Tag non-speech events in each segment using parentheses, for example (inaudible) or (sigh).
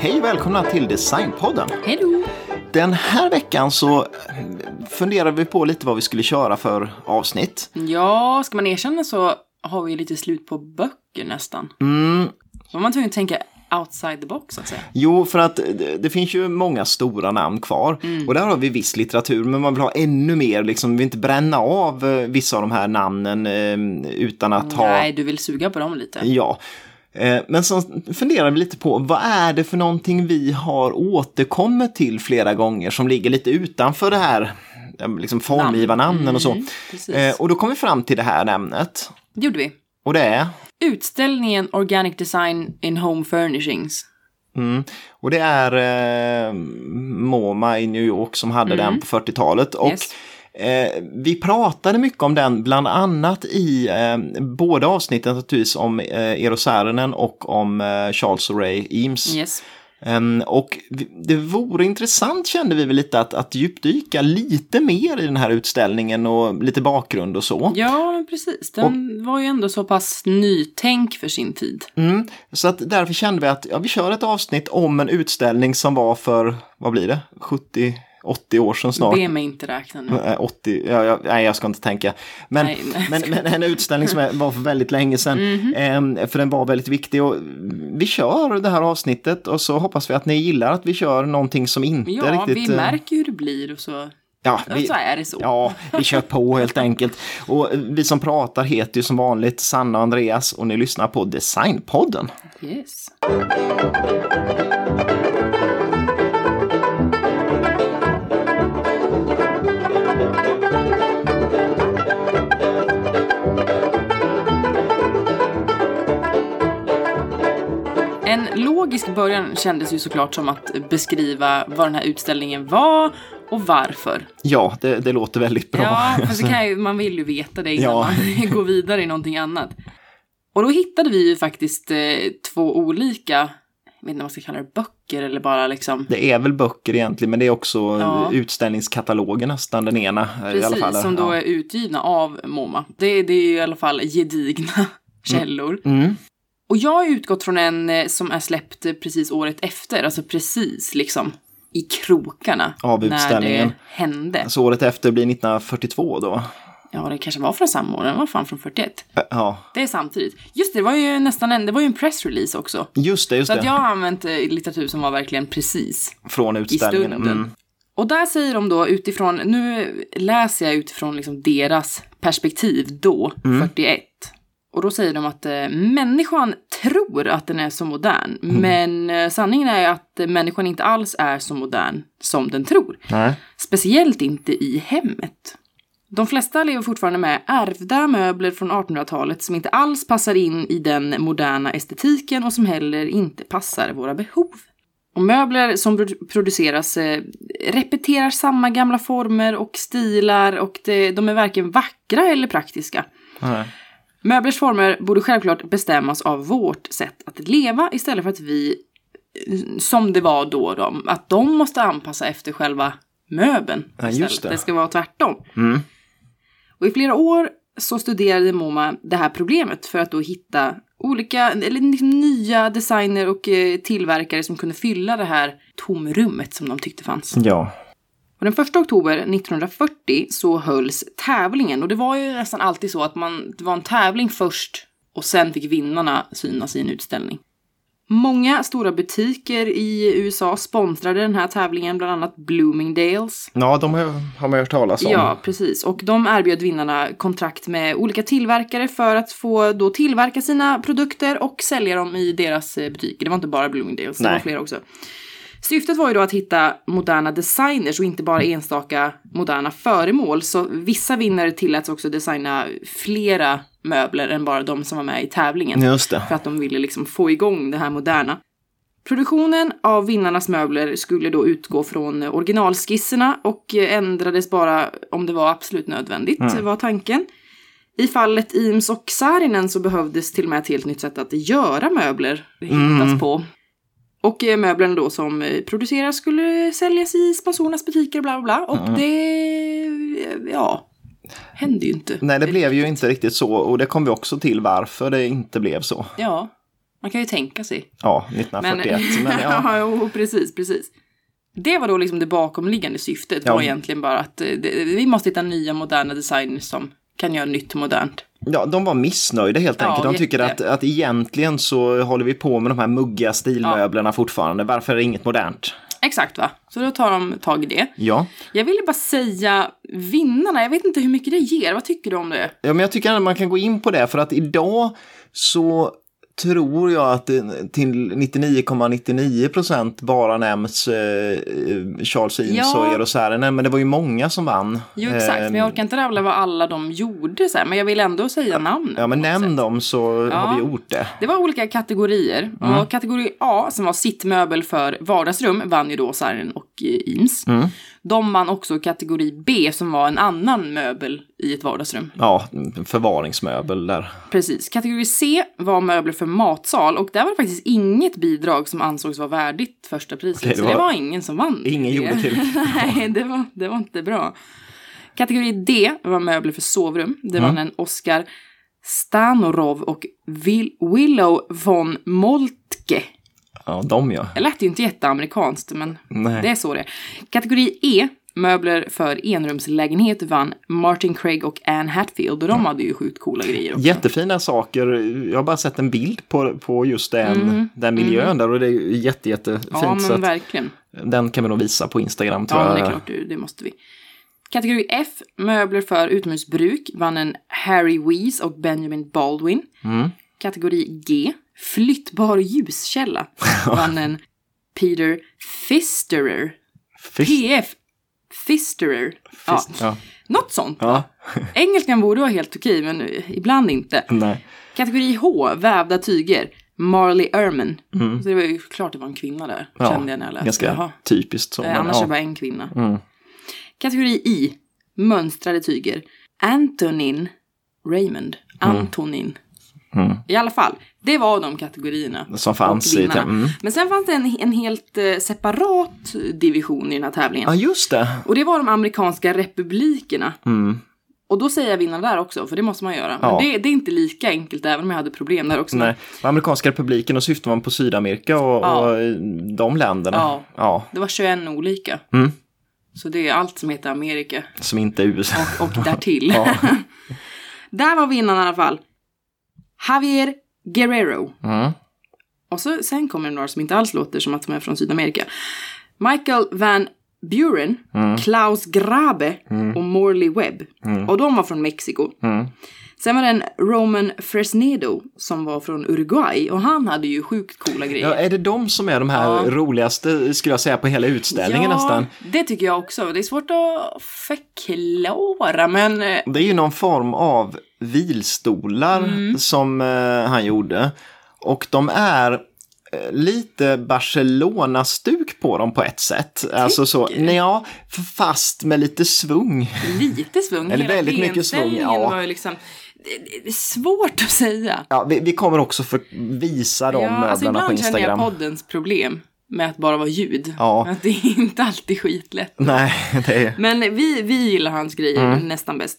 Hej välkomna till Designpodden. Hej! Den här veckan så funderade vi på lite vad vi skulle köra för avsnitt. Ja, ska man erkänna så har vi lite slut på böcker nästan. Mm, Då var man tvungen att tänka outside the box så att säga. jo, för att det, det finns ju många stora namn kvar. Mm. Och där har vi viss litteratur, men man vill ha ännu mer. Liksom, vi vill inte bränna av eh, vissa av de här namnen eh, utan att ha... Nej, du vill suga på dem lite. Ja. Eh, Men så funderar vi lite på vad är det för någonting vi har återkommit till flera gånger som ligger lite utanför det här eh, liksom formgivarnamnen och så. Mm, Och då kom vi fram till det här ämnet. Det gjorde vi. Och det är? Utställningen Organic Design in Home Furnishings. Mm. Och det är eh, MoMA i New York som hade den på 40-talet. Och Mm. Yes. eh, vi pratade mycket om den bland annat i eh, båda avsnitten naturligtvis om eh, Eero Saarinen och om eh, Charles Ray Eames. Yes. Ehm, och det vore intressant kände vi väl lite att, att djupdyka lite mer i den här utställningen och lite bakgrund och så. Ja, precis. Den var ju ändå så pass nytänk för sin tid. Mm, så att därför kände vi att ja, vi kör ett avsnitt om en utställning som var för, vad blir det, 70, 80 år sedan snart. Be mig inte räkna nu. Eh, 80, ja, ja, nej jag ska inte tänka. Men, Nej, nej, men, men en utställning som var för väldigt länge sedan. Mhm. Ehm, för den var väldigt viktig. Och vi kör det här avsnittet och så hoppas vi att ni gillar att vi kör någonting som inte Ja, riktigt... vi eh, märker hur det blir och så, ja, ja, vi, så är det så. Ja, vi kör på helt enkelt. Och vi som pratar heter ju som vanligt Sanna och Andreas och ni lyssnar på Designpodden. Yes. Logisk början kändes ju såklart som att beskriva vad den här utställningen var och varför. Ja, det, det låter väldigt bra. Ja, fast det kan ju, (laughs) man vill ju veta det innan Ja. man (laughs) går vidare i någonting annat. Och då hittade vi ju faktiskt eh, två olika, jag vet inte vad man ska kalla det, böcker eller bara liksom Det är väl böcker egentligen, men det är också Ja. utställningskataloger nästan den ena. i alla Precis, fall. som då ja. är utgivna av MoMA. Det, det är ju i alla fall gedigna (laughs) källor. Mm. Och jag har utgått från en eh, som är släppt precis året efter, alltså precis liksom i krokarna. Av När utställningen. det hände. Så året efter blir 1942 då. Ja, det kanske var från samma år, den var fan från 41. Eh, Ja, Det är samtidigt. Just det, det var ju nästan en, det var ju en pressrelease också. just det, just Så att det. jag har använt eh, litteratur som var verkligen precis. Från utställningen. stunden. Mm. Och där säger de då utifrån, nu läser jag utifrån liksom deras perspektiv då, Mm. 41. Och då säger de att eh, människan tror att den är så modern, Mm. men eh, sanningen är att eh, människan inte alls är så modern som den tror. Nej. Speciellt inte i hemmet. De flesta lever fortfarande med ärvda möbler från 1800-talet som inte alls passar in i den moderna estetiken och som heller inte passar våra behov. Och möbler som produ- produceras eh, repeterar samma gamla former och stilar och det, de är varken vackra eller praktiska. Nej. Möblers former borde självklart bestämmas av vårt sätt att leva istället för att vi, som det var då, då att de måste anpassa efter själva möbeln. Ja, just istället. det. det ska vara tvärtom. Mm. Och i flera år så studerade MoMA det här problemet för att då hitta olika, eller liksom nya designer och eh, tillverkare som kunde fylla det här tomrummet som de tyckte fanns. Ja. Och den 1 oktober 1940 så hölls tävlingen och det var ju nästan alltid så att man, det var en tävling först och sen fick vinnarna synas i en utställning. Många stora butiker i USA sponsrade den här tävlingen, bland annat Bloomingdales. Ja, de har, man hört talas om. Ja, precis. Och de erbjöd vinnarna kontrakt med olika tillverkare för att få då tillverka sina produkter och sälja dem i deras eh, butiker. Det var inte bara Bloomingdales, det Nej. var fler också. Syftet var ju då att hitta moderna designers och inte bara enstaka moderna föremål. Så vissa vinnare tilläts också designa flera möbler än bara de som var med i tävlingen. Just det. För att de ville liksom få igång det här moderna. Produktionen av vinnarnas möbler skulle då utgå från originalskisserna och ändrades bara om det var absolut nödvändigt, var tanken. I fallet Eames och Saarinen så behövdes till och med ett helt nytt sätt att göra möbler hittas på. Och eh, möblerna då som eh, produceras skulle säljas i sponsorernas butiker bla bla bla. Och det, eh, ja, hände ju inte. Nej, det blev ju inte riktigt så och det kom vi också till varför det inte blev så. Ja, man kan ju tänka sig. Ja, 1941. Men, (laughs) ja. ja, jo, precis, precis. Det var då liksom det bakomliggande syftet Ja. var egentligen bara att det, vi måste hitta nya moderna designers som kan göra nytt modernt. Ja, de var missnöjda helt Ja, enkelt. De tycker att, jätte. att egentligen så håller vi på med de här muggiga stilmöblerna fortfarande. Varför är det inget modernt? Exakt va? Så då tar de tag i det. Ja. Jag ville bara säga vinnarna, jag vet inte hur mycket det ger. Vad tycker du om det? ja, men jag tycker att man kan gå in på det för att idag så tror jag att det till 99,99 procent bara nämns eh, Charles Eames Ja. och Eero Saarinen, men det var ju många som vann. Jo exakt, men jag orkar inte rabbla vad alla de gjorde så här, men jag vill ändå säga. Ja, men på något nämn sätt. dem så Ja. har vi gjort det. Det var olika kategorier. Mm. Och kategori A, som var sittmöbel för vardagsrum, vann ju då Saarinen och eh, Eames. Mm. De vann också kategori B, som var en annan möbel i ett vardagsrum. Ja, förvaringsmöbel där. Precis. Kategori C var möbler för matsal och där var det faktiskt inget bidrag som ansågs vara värdigt första priset. Okej, det så det var- var ingen som vann. Ingen gjorde till. (laughs) Nej, det var, det var inte bra. Kategori D var möbler för sovrum. Det Mm. var en Oskar Stanorov och Will, Willow von Moltke. Ja, de ja. Det lät ju inte jätteamerikanskt, men Nej. det är så det är. Kategori E, möbler för enrumslägenhet, vann Martin Craig och Anne Hatfield. Och de hade ju sjukt coola grejer också. Jättefina saker. Jag har bara sett en bild på, på just den, den miljön där och det är ju jätte, jättefint. Mm. ja, så men att verkligen. den kan vi nog visa på Instagram tror Ja, jag. det är klart, det det måste vi. Kategori F, möbler för utomhusbruk, vann en Harry Weese och Benjamin Baldwin. Mm. Kategori G, flyttbar ljuskälla, (laughs) vann en Peter Fisterer. Fisk- PF Fisterer. Ja, fisk- ja. något sånt. ja. (laughs) Engelskan borde vara helt okej, men ibland inte. Nej. Kategori H, vävda tyger, Marley Erman. Så det var ju klart det var en kvinna där, Mm. Ja, kände jag när jag läste. Ganska Jaha. typiskt så. Eh, annars ja. är det bara en kvinna. Mm. Kategori I. Mönstrade tyger. Antonin Raymond. Antonin. Mm. I alla fall, det var de kategorierna. Som fanns och i... vinnarna. Mm. Men sen fanns det en, en helt eh, separat division i den här tävlingen. Ja, just det. Och det var de amerikanska republikerna. Mm. Och då säger jag vinnarna där också, för det måste man göra. Men Ja. det, det är inte lika enkelt, även om jag hade problem där också. Nej. Och Amerikanska republiken, och syftar man på Sydamerika och, Ja. och eh, de länderna. Ja. ja. Det var 21 olika. Mm. Så det är allt som heter Amerika. Som inte är USA. och därtill. (laughs) Ja. (laughs) Där var vinnaren i alla fall. Javier Guerrero. Mm. Och så, sen kommer det några som inte alls låter som att de är från Sydamerika. Michael Van Buren, Mm. Klaus Grabe och Morley Webb. Och de var från Mexiko. Mm. Sen var det en Roman Fresnedo som var från Uruguay och han hade ju sjukt coola grejer. Ja, är det de som är de här Ja. roligaste, skulle jag säga, på hela utställningen nästan? det tycker jag också. Det är svårt att förklara, men eh, Det är ju någon form av vilstolar Mm. som eh, han gjorde. Och de är eh, lite Barcelona-stuk på dem på ett sätt. Alltså så, ja, fast med lite svung. lite svung. Eller Hela väldigt mycket svung, ja. var ju liksom... Det, är svårt att säga. Ja, vi, vi kommer också för, visa de ja, alltså möblerna på ibland känner jag Instagram. poddens problem med att bara vara ljud. Ja. Att det är inte alltid skitlätt. Nej, (laughs) det är... Men vi, vi gillar hans grejer Mm. nästan bäst.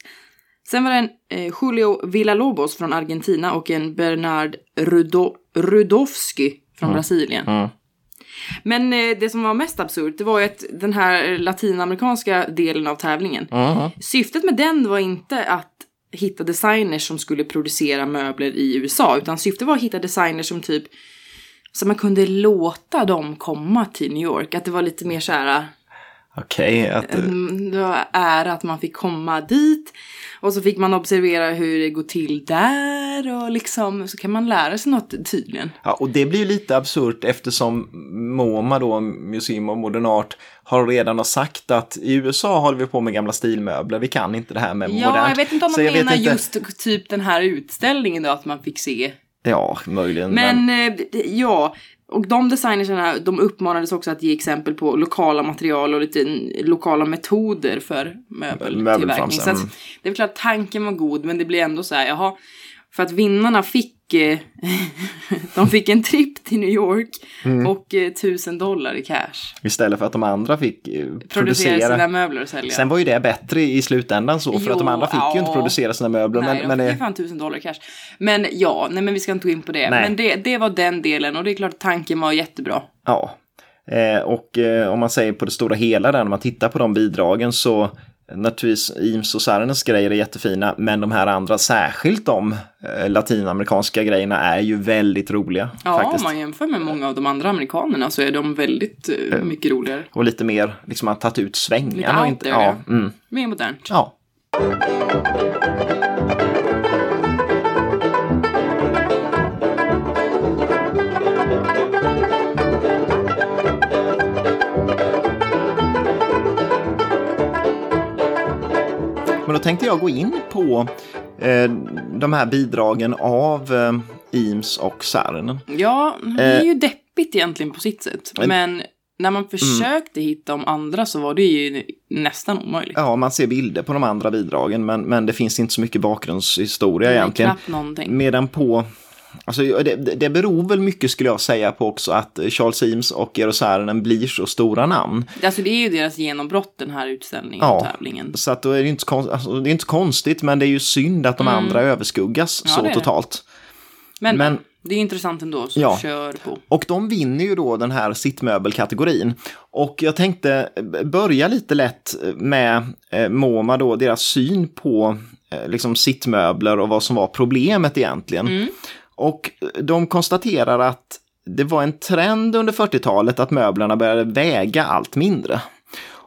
Sen var det en eh, Julio Villalobos från Argentina och en Bernard Rudo, Rudowski från Brasilien. Mm. Men eh, det som var mest absurt, det var ju att den här latinamerikanska delen av tävlingen, Mhm. syftet med den var inte att hitta designers som skulle producera möbler i USA, utan syftet var att hitta designers som typ, så man kunde låta dem komma till New York. Att det var lite mer så här, Okej, att... Mm, Det var ära att man fick komma dit. Och så fick man observera hur det går till där och liksom så kan man lära sig något tydligen. Ja, och det blir ju lite absurt eftersom MoMA då, Museum of Modern Art, har redan har sagt att i USA håller vi på med gamla stilmöbler, vi kan inte det här med Ja, modernt. jag vet inte om de menar inte- just typ den här utställningen då att man fick se. Ja, möjligen. Men eh, det- ja, Och de designerserna, de uppmanades också att ge exempel på lokala material och lite lokala metoder för möbeltillverkning. Så att, det är klart tanken var god, men det blir ändå så här, jaha, för att vinnarna fick, eh, (laughs) de fick en tripp till New York Mm. och eh, tusen dollar i cash. Istället för att de andra fick eh, Producera producera. sina möbler och sälja. Sen var ju det bättre i slutändan så, för att de Jo, andra fick ju inte ja. producera sina möbler. Nej, men, de men fick ju fan tusen dollar i cash. Men ja, nej men vi ska inte gå in på det. Nej. Men det, det var den delen och det är klart att tanken var jättebra. ja. Och om man säger på det stora hela där, när man tittar på de bidragen så Naturligtvis Eames och Sarenens grejer är jättefina, men de här andra, särskilt de eh, latinamerikanska grejerna, är ju väldigt roliga. Ja, faktiskt. om man jämför med många av de andra amerikanerna så är de väldigt eh, mycket roligare. Och lite mer, liksom har tagit ut Lite svängarna. och out inte, there, ja, ja. mm, Mer modernt. ja. Men då tänkte jag gå in på eh, de här bidragen av eh, Eames och Saarinen. Ja, det är ju deppigt egentligen på sitt sätt. Men- när man försökte hitta de andra så var det ju nästan omöjligt. Ja, man ser bilder på de andra bidragen, men, men det finns inte så mycket bakgrundshistoria egentligen. Medan på, alltså det, det beror väl mycket skulle jag säga på också att Charles Eames och Eero Saarinen blir så stora namn. Alltså det är ju deras genombrott den här utställningen Ja. och tävlingen. Så att då är det inte, så konst, alltså, det är inte konstigt, men det är ju synd att de andra överskuggas Mm. Ja, så det totalt. Men, Men- det är intressant ändå, så Ja. kör på. Och de vinner ju då den här sittmöbelkategorin. Och jag tänkte börja lite lätt med eh, MoMA då, deras syn på eh, liksom sittmöbler och vad som var problemet egentligen. Och de konstaterar att det var en trend under 40-talet att möblerna började väga allt mindre.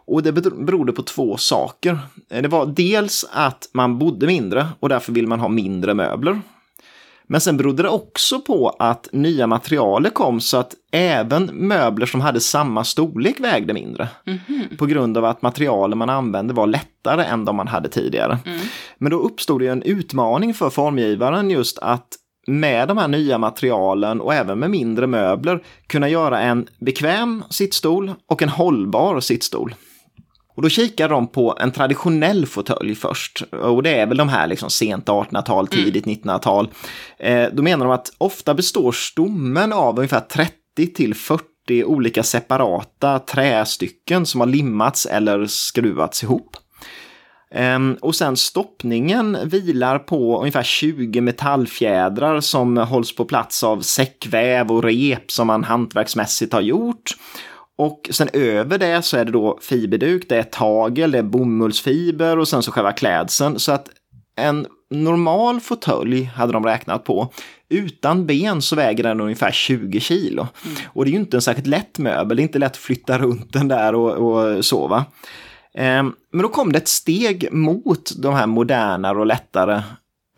Och det berodde på två saker. Det var dels att man bodde mindre och därför vill man ha mindre möbler. Men sen berodde det också på att nya materialer kom så att även möbler som hade samma storlek vägde mindre. På grund av att materialen man använde var lättare än de man hade tidigare. Men då uppstod det en utmaning för formgivaren just att med de här nya materialen och även med mindre möbler kunna göra en bekväm sittstol och en hållbar sittstol. Och då kikar de på en traditionell fåtölj först. Och det är väl de här liksom sent 1800-tal, tidigt 1900-tal. Eh, då menar de att ofta består stommen av ungefär 30 till 40 olika separata trästycken som har limmats eller skruvats ihop. Ehm, och sen stoppningen vilar på ungefär 20 metallfjädrar som hålls på plats av säckväv och rep som man hantverksmässigt har gjort. Och sen över det så är det då fiberduk, det är tagel, det är bomullsfiber och sen så själva klädseln. Så att en normal fåtölj hade de räknat på. Utan ben så väger den ungefär 20 kilo. Och det är ju inte en särskilt lätt möbel, det är inte lätt att flytta runt den där och, och sova. Ehm, men då kom det ett steg mot de här modernare och lättare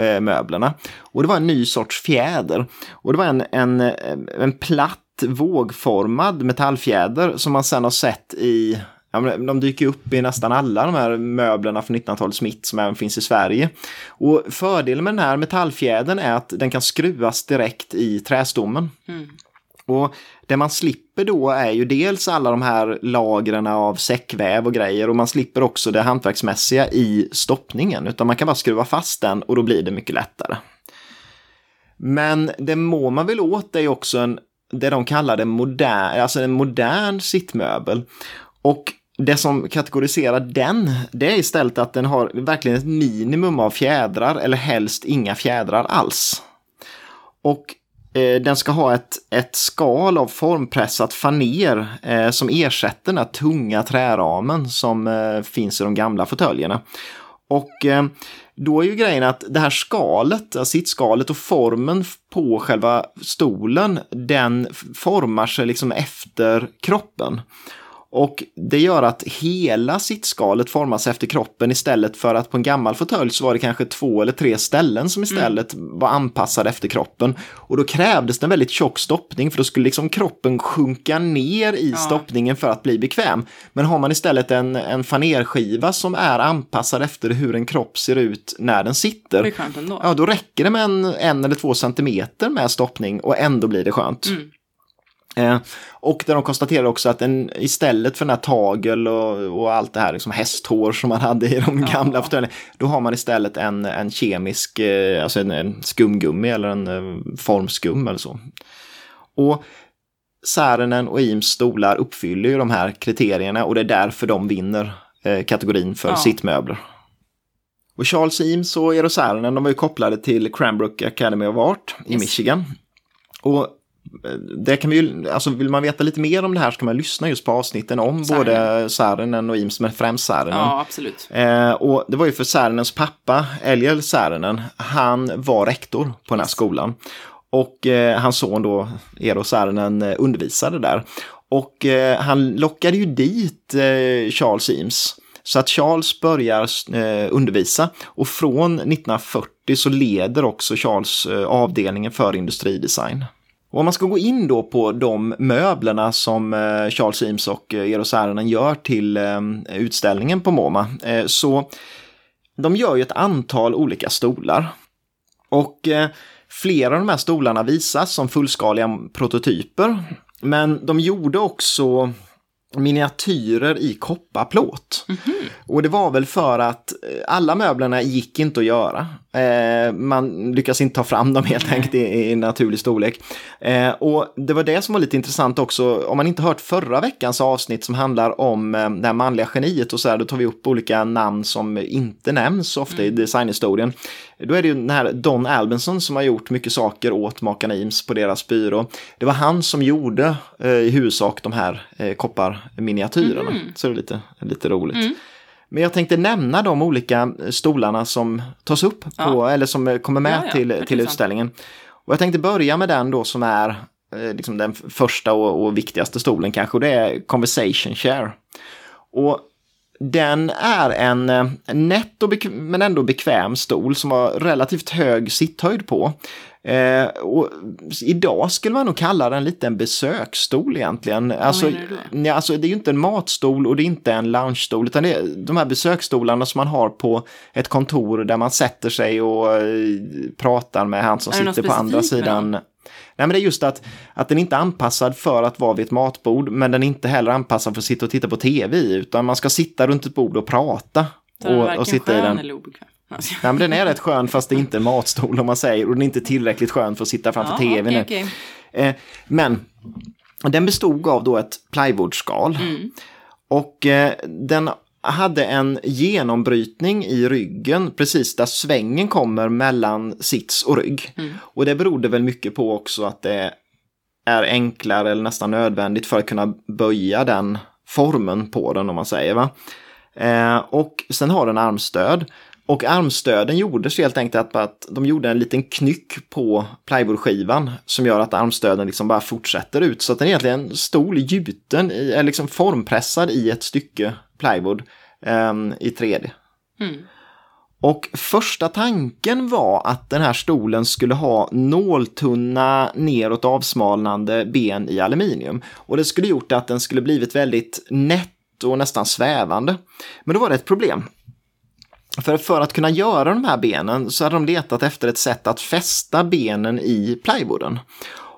eh, möblerna. Och det var en ny sorts fjäder. Och det var en, en, eh, en platt vågformad metallfjäder som man sen har sett i Ja, men de dyker upp i nästan alla de här möblerna från 1900-talet mitt som även finns i Sverige. Och fördelen med den här metallfjädern är att den kan skruvas direkt i trästommen. Mm. Och det man slipper då är ju dels alla de här lagren av säckväv och grejer och man slipper också det hantverksmässiga i stoppningen utan man kan bara skruva fast den och då blir det mycket lättare. Men det må man väl åt är ju också en, det de kallar det modern, alltså en modern sittmöbel. Och det som kategoriserar den, det är istället att den har verkligen ett minimum av fjädrar eller helst inga fjädrar alls. Och Eh, den ska ha ett, ett skal av formpressat faner eh, som ersätter den här tunga träramen som eh, finns i de gamla fåtöljerna. Och eh, då är ju grejen att det här skalet, sittskalet och formen på själva stolen, den formar sig liksom efter kroppen. Och det gör att hela sittskalet formas efter kroppen istället för att på en gammal fåtölj så var det kanske två eller tre ställen som istället var anpassade efter kroppen. Och då krävdes det en väldigt tjock stoppning för då skulle liksom kroppen sjunka ner i stoppningen för att bli bekväm. Men har man istället en, en fanerskiva som är anpassad efter hur en kropp ser ut när den sitter. Det är skönt ändå. Ja, då räcker det med en, en eller två centimeter med stoppning och ändå blir det skönt. Eh, och där de konstaterade också att en, istället för den här tagel och, och allt det här liksom hästhår som man hade i de gamla fåtöljerna, då har man istället en, en kemisk, eh, alltså en, en skumgummi eller en eh, formskum eller så. Och Särenen och Eames stolar uppfyller ju de här kriterierna och det är därför de vinner kategorin för Ja. sittmöbler. Och Charles Eames och Eero Saarinen, de var ju kopplade till Cranbrook Academy of Art i Yes. Michigan. Och det kan vi ju, alltså vill man veta lite mer om det här så kan man lyssna just på avsnitten om Saarinen. både Saarinen och Eames, men främst Saarinen. Ja, absolut. Eh, och det var ju för Säärinens pappa, Eliel Särinen, han var rektor på den här skolan. Och eh, hans son då, Eero Särinen, eh, undervisade där. Och eh, han lockade ju dit eh, Charles Eames. Så att Charles börjar eh, undervisa och från 1940 så leder också Charles avdelningen för industridesign. Och om man ska gå in då på de möblerna som eh, Charles Eames och eh, Eero Saarinen gör till eh, utställningen på MoMA, så de gör ju ett antal olika stolar. Och flera av de här stolarna visas som fullskaliga prototyper, men de gjorde också miniatyrer i kopparplåt. Och det var väl för att alla möblerna gick inte att göra. Eh, man lyckas inte ta fram dem helt enkelt i, i naturlig storlek. Eh, och det var det som var lite intressant också, om man inte hört förra veckans avsnitt som handlar om eh, det här manliga geniet och så här, då tar vi upp olika namn som inte nämns ofta i designhistorien. Då är det ju den här Don Albinson som har gjort mycket saker åt makarna Eames på deras byrå. Det var han som gjorde eh, i huvudsak de här eh, kopparminiatyrerna. Så det är lite, lite roligt. Men jag tänkte nämna de olika stolarna som tas upp på, Ja. eller som eh, kommer med Ja, ja, till, till utställningen. Och jag tänkte börja med den då som är eh, liksom den första och, och viktigaste stolen kanske, och det är Conversation Chair. Och den är en eh, nätt och men ändå bekväm stol som har relativt hög sitthöjd på. Eh, och idag skulle man nog kalla den lite en besöksstol egentligen. Alltså, ja, alltså, det är ju inte en matstol och det är inte en loungestol utan det är de här besöksstolarna som man har på ett kontor där man sätter sig och eh, pratar med han som Är sitter på andra sidan. Nej men det är just att, att den inte är anpassad för att vara vid ett matbord men den är inte heller anpassad för att sitta och titta på tv utan man ska sitta runt ett bord och prata. Så Och, och sitta i den. eller obekväm. Alltså. Nej men den är rätt skön fast det är inte matstol om man säger och den är inte tillräckligt skön för att sitta framför Ja, tvn. nu. okej. Eh, men den bestod av då ett plywoodskal. Mm. Och eh, den hade en genombrytning i ryggen precis där svängen kommer mellan sits och rygg. Mm. Och det berodde väl mycket på också att det är enklare eller nästan nödvändigt för att kunna böja den formen på den om man säger. Va? Eh, och sen har den armstöd. Och armstöden gjordes helt enkelt att, att de gjorde en liten knyck på plywoodskivan som gör att armstöden liksom bara fortsätter ut. Så att den är egentligen en stol gjuten, i, eller liksom formpressad i ett stycke plywood ehm, i 3D. Mm. Och första tanken var att den här stolen skulle ha nåltunna neråt avsmalnande ben i aluminium. Och det skulle gjort att den skulle blivit väldigt nätt och nästan svävande. Men då var det ett problem. För, för att kunna göra de här benen så hade de letat efter ett sätt att fästa benen i plywooden.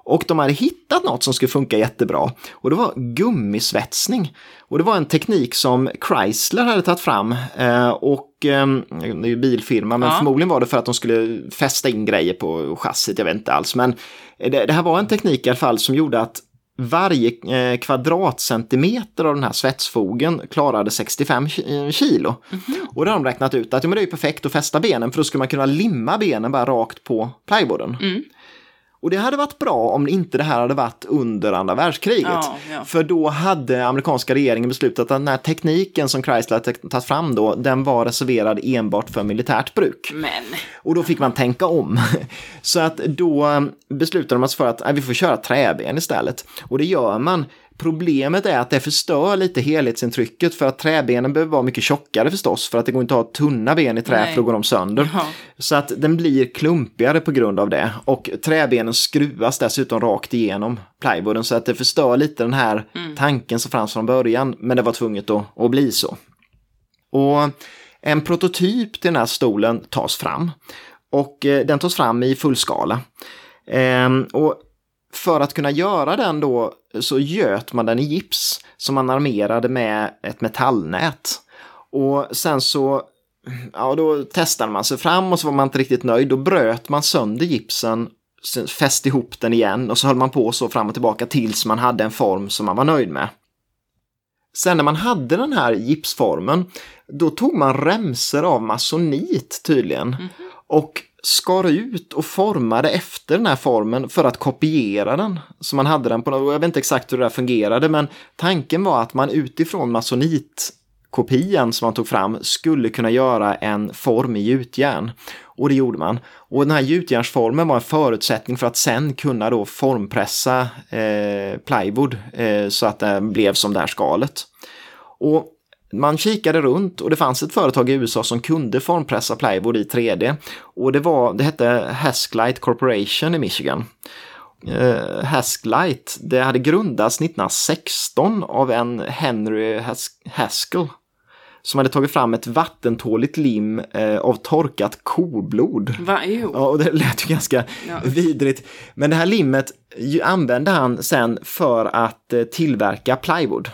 Och de hade hittat något som skulle funka jättebra. Och det var gummisvetsning. Och det var en teknik som Chrysler hade tagit fram. Eh, och eh, det är ju bilfirma, men Ja. förmodligen var det för att de skulle fästa in grejer på chassit, jag vet inte alls. Men det, det här var en teknik i alla fall som gjorde att varje eh, kvadratcentimeter av den här svetsfogen klarade 65 ki- eh, kilo. Och då har de räknat ut att ja, men det är perfekt att fästa benen för då skulle man kunna limma benen bara rakt på plywooden. Mm. Och det hade varit bra om inte det här hade varit under andra världskriget. Ja, ja. För då hade amerikanska regeringen beslutat att den här tekniken som Chrysler hade tagit fram då, den var reserverad enbart för militärt bruk. Men, Och då fick man tänka om. (laughs) Så att då beslutade man sig för att nej, vi får köra träben istället. Och det gör man. Problemet är att det förstör lite helhetsintrycket för att träbenen behöver vara mycket tjockare förstås för att det går inte att ha tunna ben i trä Nej. för då går de sönder. Ja. Så att den blir klumpigare på grund av det och träbenen skruvas dessutom rakt igenom plywooden så att det förstör lite den här tanken som fanns från början men det var tvunget att, att bli så. Och en prototyp till den här stolen tas fram. Och eh, den tas fram i fullskala. Ehm, och för att kunna göra den då så göt man den i gips som man armerade med ett metallnät. Och sen så ja, då testade man sig fram och så var man inte riktigt nöjd. Då bröt man sönder gipsen, fäste ihop den igen och så höll man på så fram och tillbaka tills man hade en form som man var nöjd med. Sen när man hade den här gipsformen, då tog man remser av masonit tydligen. Mm -hmm. Och skar ut och formade efter den här formen för att kopiera den. Så man hade den på Jag vet inte exakt hur det där fungerade, men tanken var att man utifrån masonit kopian som man tog fram skulle kunna göra en form i gjutjärn. Och det gjorde man. Och den här gjutjärnsformen var en förutsättning för att sen kunna då formpressa eh, plywood eh, så att det blev som det här skalet. Och man kikade runt och det fanns ett företag i USA som kunde formpressa plywood i 3D. Och det, var, det hette Hasklite Corporation i Michigan. Uh, Hasklite, det hade grundats 1916 av en Henry Has Haskell som hade tagit fram ett vattentåligt lim eh, av torkat koblod. Va? Jo. Ja, och det lät ju ganska ja. vidrigt. Men det här limmet använde han sen för att eh, tillverka plywood.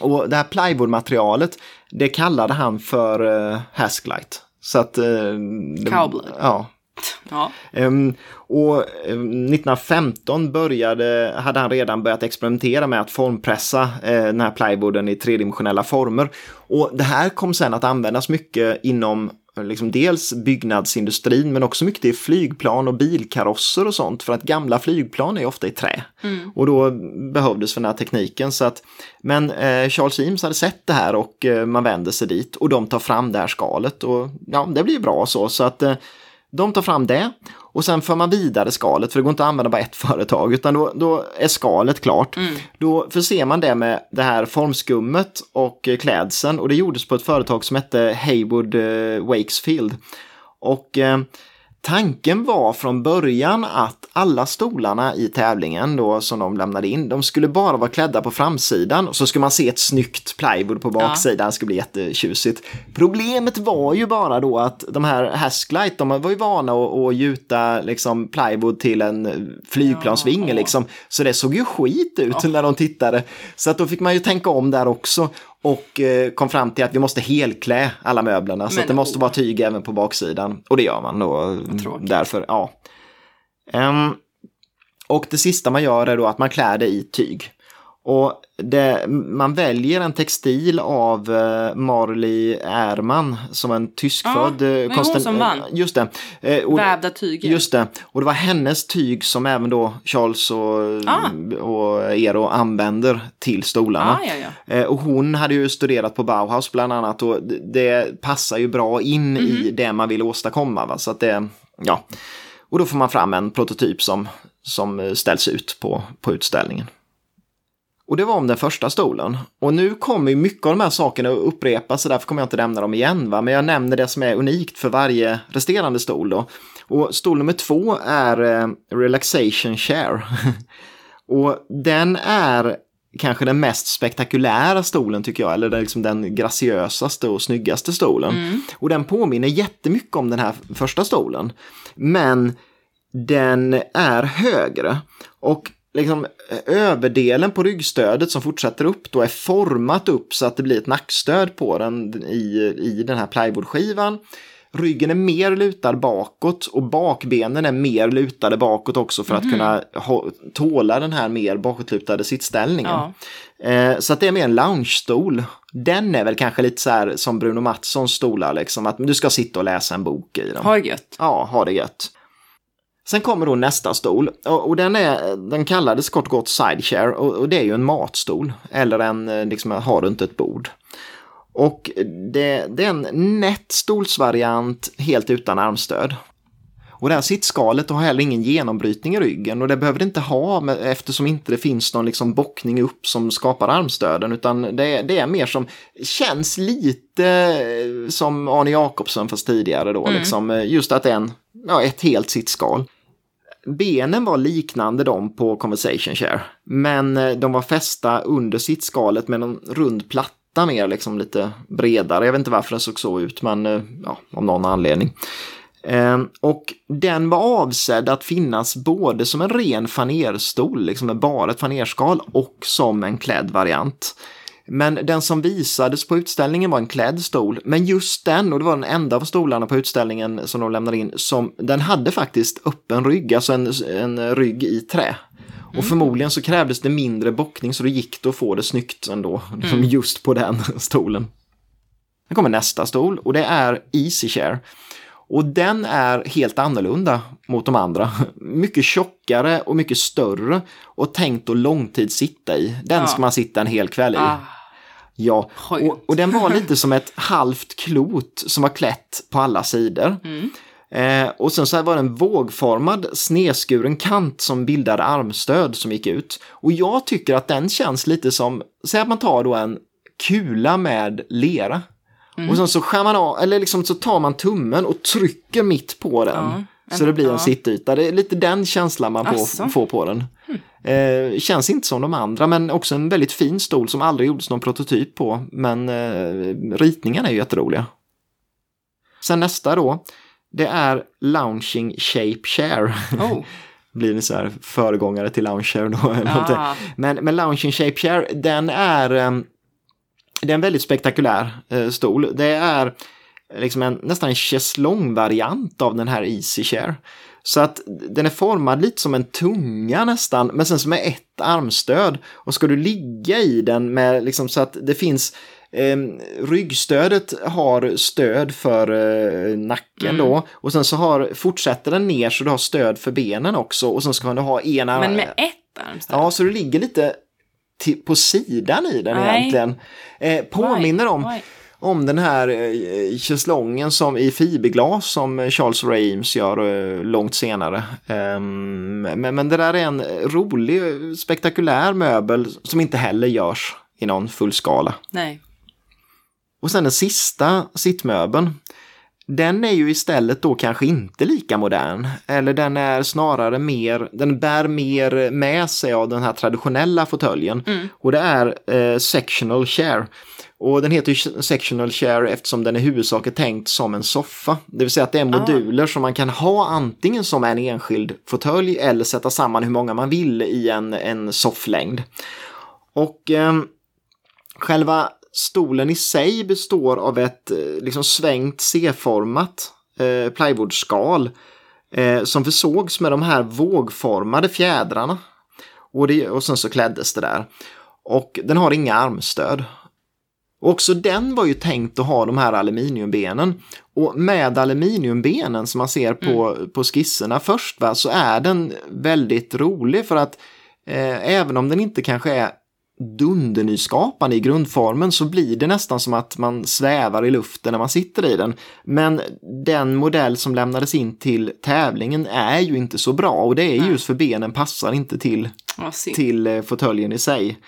Och det här plywoodmaterialet, det kallade han för eh, Hasklite. Så att... Eh, Cowblood. Ja, Ja. Um, och 1915 ehm, började, hade han redan börjat experimentera med att formpressa eh, den här plywooden i tredimensionella former. Och det här kom sen att användas mycket inom liksom dels byggnadsindustrin men också mycket i flygplan och bilkarosser och sånt för att gamla flygplan är ofta i trä. Mm. Och då behövdes för den här tekniken. Så att, men eh, Charles Eames hade sett det här och eh, man vände sig dit och de tar fram det här skalet och ja, det blir bra så. så att eh, de tar fram det och sen för man vidare skalet, för det går inte att använda bara ett (laughs) företag, utan då, då är skalet klart. Mm. Då förser man det med det här formskummet och klädseln och det gjordes på ett företag som hette Haywood eh, Wakesfield. Och eh, Tanken var från början att alla stolarna i tävlingen då som de lämnade in, de skulle bara vara klädda på framsidan och så skulle man se ett snyggt plywood på baksidan, ja. det skulle bli jättetjusigt. Problemet var ju bara då att de här Hasklite, de var ju vana att, att gjuta liksom plywood till en flygplansvinge ja, liksom, så det såg ju skit ut ja. när de tittade. Så att då fick man ju tänka om där också och eh, kom fram till att vi måste helklä alla möblerna Men, så det måste vara tyg även på baksidan. Och det gör man då. Därför, ja. Um, och det sista man gör är då att man klär det i tyg. Och det, man väljer en textil av uh, Marley Erman som en tyskfödd ja, uh, konstant... som vann. Just det. Och, Vävda tyg. Just det. Och det var hennes tyg som även då Charles och, ah. och Eero använder till stolarna. Ah, ja, ja. Och hon hade ju studerat på Bauhaus bland annat och det passar ju bra in mm -hmm. i mhm. det man vill åstadkomma. Va? Så att det, ja. Och då får man fram en prototyp som, som ställs ut på, på utställningen. Och det var om den första stolen. Och nu kommer ju mycket av de här sakerna att upprepas så därför kommer jag inte nämna dem igen. Va? Men jag nämner det som är unikt för varje resterande stol. Då. Och stol nummer två är eh, Relaxation Chair. (laughs) och den är kanske den mest spektakulära stolen tycker jag, eller liksom den graciösaste och snyggaste stolen. Mm. Och den påminner jättemycket om den här första stolen. Men den är högre. Och liksom överdelen på ryggstödet som fortsätter upp då är format upp så att det blir ett nackstöd på den i, i den här plywoodskivan. Ryggen är mer lutad bakåt och bakbenen är mer lutade bakåt också för mm. att mhm. kunna ha, tåla den här mer bakåtlutade sittställningen. Ja. Eh, så att det är mer en loungestol. Den är väl kanske lite så här som Bruno Mattssons stolar, liksom att du ska sitta och läsa en bok i den. Ha det gött. Ja, ha det gött. Sen kommer då nästa stol och, och den, är, den kallades kort och gott sidechair och, och det är ju en matstol eller en, eh, liksom, har du inte ett bord. Och det, det är en nätt stolsvariant helt utan armstöd. Och det här sittskalet har heller ingen genombrytning i ryggen och det behöver det inte ha eftersom inte det finns någon liksom bockning upp som skapar armstöden utan det, det är mer som känns lite eh, som Arne Jacobsson fast tidigare då. Mm. Liksom, eh, just att det är en, ja, ett helt sittskal. Benen var liknande de på Conversation Chair, men eh, de var fästa under sittskalet med en rund platta mer, liksom lite bredare. Jag vet inte varför den såg så ut, men ja, av någon anledning. Eh, och den var avsedd att finnas både som en ren fanerstol, liksom med bara ett fanerskal, och som en klädd variant. Men den som visades på utställningen var en klädd stol. Men just den, och det var den enda av stolarna på utställningen som de lämnade in, som den hade faktiskt öppen rygg, alltså en, en rygg i trä. Och mm. förmodligen så krävdes det mindre bockning så det gick det att få det snyggt ändå, liksom (laughs) mm. just på den (laughs) stolen. Sen kommer nästa stol och det är Easy Chair. Och den är helt annorlunda mot de andra. Mycket tjockare och mycket större och tänkt att långtid sitta i. Den ja. ska man sitta en hel kväll i. Ah. Ja, och, och, den var (laughs) lite som ett halvt klot som var klätt på alla sidor. Mm. Eh, och sen så var det en vågformad snedskuren kant som bildade armstöd som gick ut. Och jag tycker att den känns lite som, säg att man tar då en kula med lera. Mm. Och sen så skär man av, eller liksom så tar man tummen och trycker mitt på den. Ja. Så det blir en ja. sittyta. Det är lite den känslan man får, får på den. Mm. Eh, känns inte som de andra men också en väldigt fin stol som aldrig gjordes någon prototyp på. Men eh, ritningarna är ju jätteroliga. Sen nästa då. Det är Lounging Shape Chair. Oh. (laughs) blir det så här föregångare till Lounge då. Ah. Men, men Lounging Shape Chair, den är, eh, det är en väldigt spektakulär eh, stol. Det är liksom en, nästan en chaiselong-variant av den här Easy Chair. Så att den är formad lite som en tunga nästan, men sen som är ett armstöd. Och ska du ligga i den med liksom så att det finns eh, ryggstödet har stöd för eh, nacken mm. då och sen så har, fortsätter den ner så du har stöd för benen också och sen ska du ha ena... Men med ett armstöd? Ja, så du ligger lite på sidan i den Nej. egentligen. Eh, påminner om... Why? om den här eh, cheslongen som i fiberglas som Charles Rames gör eh, långt senare. Um, men, men det där är en rolig, spektakulär möbel som inte heller görs i någon fullskala. Nej. Och sen den sista sittmöbeln. Den är ju istället då kanske inte lika modern. Eller den är snarare mer, den bär mer med sig av den här traditionella fåtöljen. Mm. Och det är eh, sectional chair. Och den heter ju sectional chair eftersom den i huvudsak är tänkt som en soffa. Det vill säga att det är ah. moduler ah. som man kan ha antingen som en enskild fåtölj eller sätta samman hur många man vill i en, en sofflängd. Och eh, själva stolen i sig består av ett eh, liksom svängt C-format eh, plywoodskal eh, som försågs med de här vågformade fjädrarna. Och, det, och sen så kläddes det där. Och den har inga armstöd. Och också den var ju tänkt att ha de här aluminiumbenen. Och med aluminiumbenen som man ser på, mm. på skisserna först va, så är den väldigt rolig för att eh, även om den inte kanske är dundernyskapande i grundformen så blir det nästan som att man svävar i luften när man sitter i den. Men den modell som lämnades in till tävlingen är ju inte så bra och det är just för benen passar inte till, till eh, fåtöljen i sig.